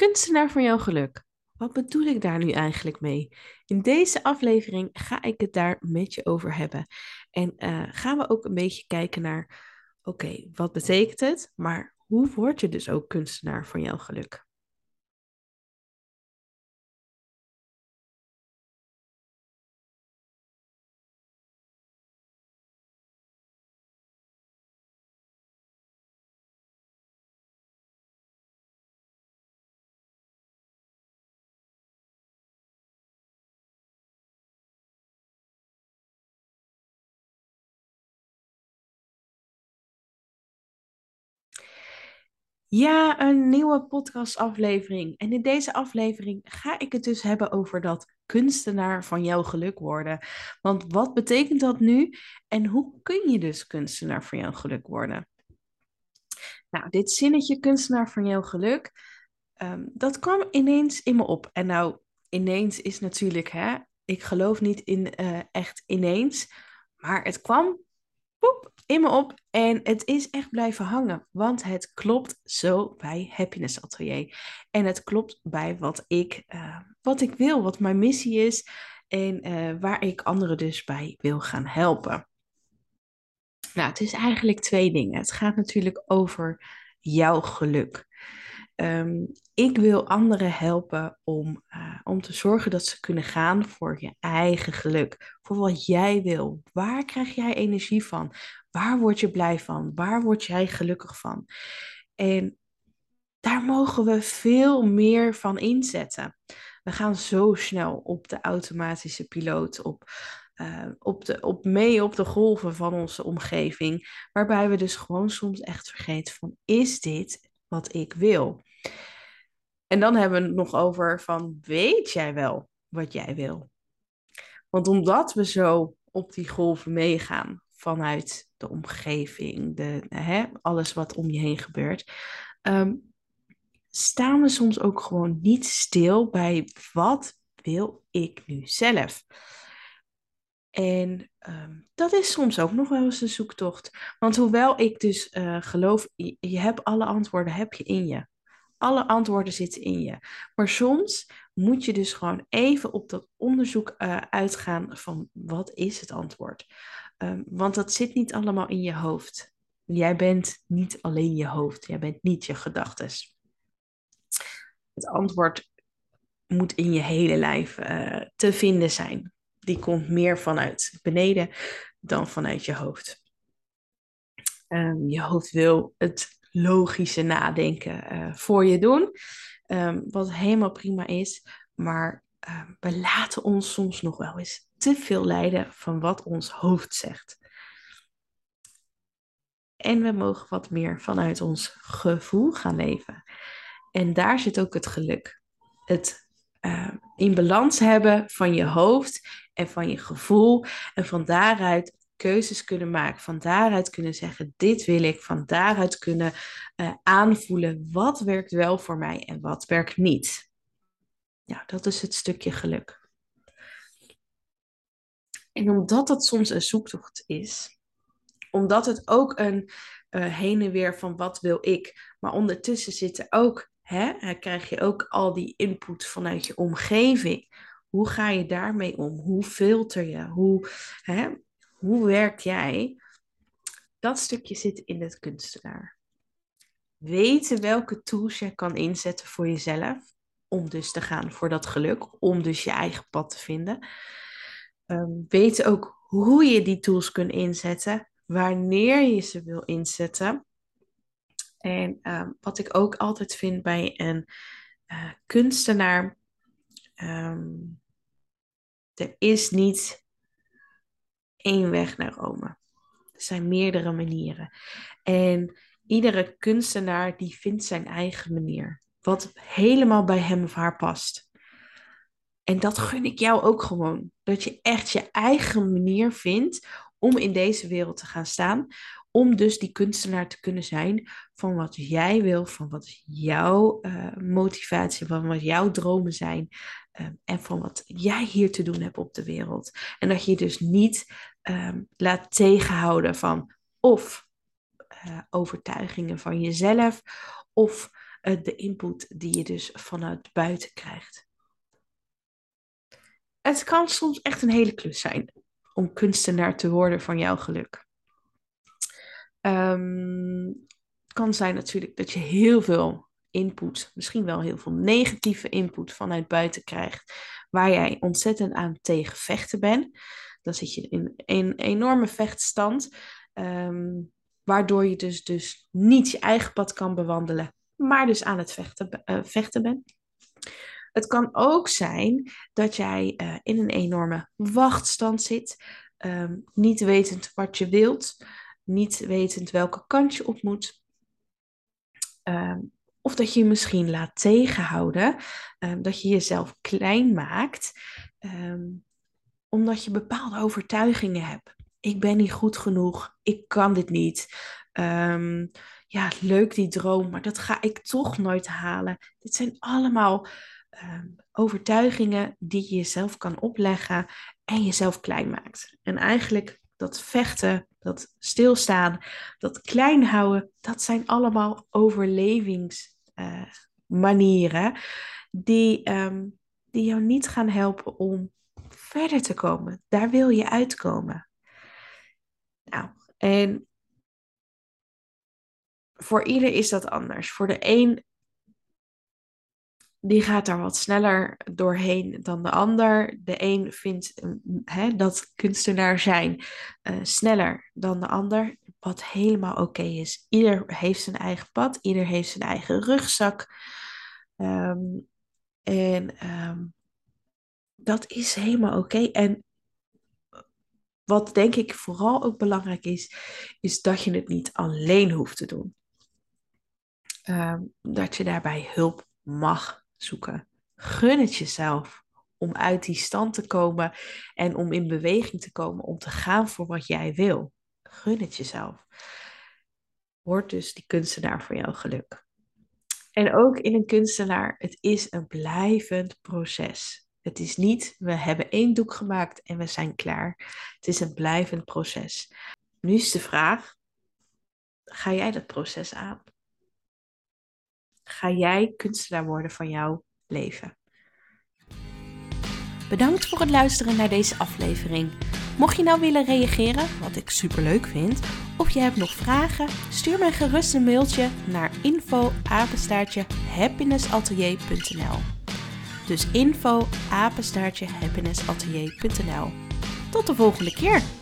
Kunstenaar van jouw geluk. Wat bedoel ik daar nu eigenlijk mee? In deze aflevering ga ik het daar met je over hebben. En uh, gaan we ook een beetje kijken naar, oké, wat betekent het? Maar hoe word je dus ook kunstenaar van jouw geluk? Ja, een nieuwe podcastaflevering. En in deze aflevering ga ik het dus hebben over dat kunstenaar van jouw geluk worden. Want wat betekent dat nu en hoe kun je dus kunstenaar van jouw geluk worden? Nou, dit zinnetje kunstenaar van jouw geluk, ehm, dat kwam ineens in me op. En nou, ineens is natuurlijk, hè, ik geloof niet in uh, echt ineens, maar het kwam poep, in me op. En het is echt blijven hangen, want het klopt zo bij Happiness Atelier. En het klopt bij wat ik, uh, wat ik wil, wat mijn missie is en uh, waar ik anderen dus bij wil gaan helpen. Nou, het is eigenlijk twee dingen. Het gaat natuurlijk over jouw geluk. Um, ik wil anderen helpen om, uh, om te zorgen dat ze kunnen gaan voor je eigen geluk. Voor wat jij wil. Waar krijg jij energie van? Waar word je blij van? Waar word jij gelukkig van? En daar mogen we veel meer van inzetten. We gaan zo snel op de automatische piloot, op, uh, op, de, op mee op de golven van onze omgeving, waarbij we dus gewoon soms echt vergeten van, is dit wat ik wil? En dan hebben we het nog over van, weet jij wel wat jij wil? Want omdat we zo op die golven meegaan vanuit de omgeving, de, hè, alles wat om je heen gebeurt, um, staan we soms ook gewoon niet stil bij wat wil ik nu zelf? En um, dat is soms ook nog wel eens een zoektocht. Want hoewel ik dus uh, geloof, je, je hebt alle antwoorden heb je in je. Alle antwoorden zitten in je. Maar soms moet je dus gewoon even op dat onderzoek uh, uitgaan van wat is het antwoord. Um, want dat zit niet allemaal in je hoofd. Jij bent niet alleen je hoofd. Jij bent niet je gedachten. Het antwoord moet in je hele lijf uh, te vinden zijn. Die komt meer vanuit beneden dan vanuit je hoofd. Um, je hoofd wil het logische nadenken uh, voor je doen. Um, wat helemaal prima is. Maar uh, we laten ons soms nog wel eens te veel leiden van wat ons hoofd zegt. En we mogen wat meer vanuit ons gevoel gaan leven. En daar zit ook het geluk. Het uh, in balans hebben van je hoofd en van je gevoel. En van daaruit keuzes kunnen maken. Van daaruit kunnen zeggen: dit wil ik. Van daaruit kunnen uh, aanvoelen wat werkt wel voor mij en wat werkt niet. Ja, dat is het stukje geluk. En omdat dat soms een zoektocht is, omdat het ook een uh, heen en weer van wat wil ik, maar ondertussen zit er ook, hè, krijg je ook al die input vanuit je omgeving. Hoe ga je daarmee om? Hoe filter je? Hoe, hè, hoe werk jij? Dat stukje zit in het kunstenaar. Weten welke tools je kan inzetten voor jezelf om dus te gaan voor dat geluk, om dus je eigen pad te vinden. Um, weet ook hoe je die tools kunt inzetten, wanneer je ze wil inzetten. En um, wat ik ook altijd vind bij een uh, kunstenaar, um, er is niet één weg naar Rome. Er zijn meerdere manieren. En iedere kunstenaar die vindt zijn eigen manier wat helemaal bij hem of haar past. En dat gun ik jou ook gewoon. Dat je echt je eigen manier vindt om in deze wereld te gaan staan. Om dus die kunstenaar te kunnen zijn van wat jij wil, van wat jouw uh, motivatie, van wat jouw dromen zijn. Uh, en van wat jij hier te doen hebt op de wereld. En dat je dus niet uh, laat tegenhouden van of uh, overtuigingen van jezelf, of uh, de input die je dus vanuit buiten krijgt. Het kan soms echt een hele klus zijn om kunstenaar te worden van jouw geluk. Het kan zijn natuurlijk dat je heel veel input, misschien wel heel veel negatieve input vanuit buiten krijgt, waar jij ontzettend aan tegen vechten bent. Dan zit je in een enorme vechtstand, um, waardoor je dus, dus niet je eigen pad kan bewandelen, maar dus aan het vechten, uh, vechten bent. Het kan ook zijn dat jij uh, in een enorme wachtstand zit, um, niet wetend wat je wilt, niet wetend welke kant je op moet. Um, of dat je je misschien laat tegenhouden, um, dat je jezelf klein maakt, omdat je bepaalde overtuigingen hebt. Ik ben niet goed genoeg, ik kan dit niet. ja, leuk die droom, maar dat ga ik toch nooit halen. Dit zijn allemaal overtuigingen die je jezelf kan opleggen en jezelf klein maakt. En eigenlijk dat vechten, dat stilstaan, dat klein houden, dat zijn allemaal overlevingsmanieren uh, die, um, die jou niet gaan helpen om verder te komen. Daar wil je uitkomen. Nou, en voor ieder is dat anders. Voor de een die gaat daar wat sneller doorheen dan de ander. De een vindt uh, dat kunstenaar zijn uh, sneller dan de ander, wat helemaal oké is. Ieder heeft zijn eigen pad, ieder heeft zijn eigen rugzak. Um, en um, dat is helemaal oké. En wat denk ik vooral ook belangrijk is, is dat je het niet alleen hoeft te doen. Um, dat je daarbij hulp mag zoeken. Gun het jezelf om uit die stand te komen en om in beweging te komen, om te gaan voor wat jij wil. Gun het jezelf. Word dus die kunstenaar voor jouw geluk. En ook in een kunstenaar, het is een blijvend proces. Het is niet, we hebben één doek gemaakt en we zijn klaar. Het is een blijvend proces. Nu is de vraag, ga jij dat proces aan? Ga jij kunstenaar worden van jouw leven. Bedankt voor het luisteren naar deze aflevering. Mocht je nou willen reageren, wat ik super leuk vind, of je hebt nog vragen, stuur mij gerust een mailtje naar info happinessatelier.nl. Dus info happinessatelier.nl. Tot de volgende keer!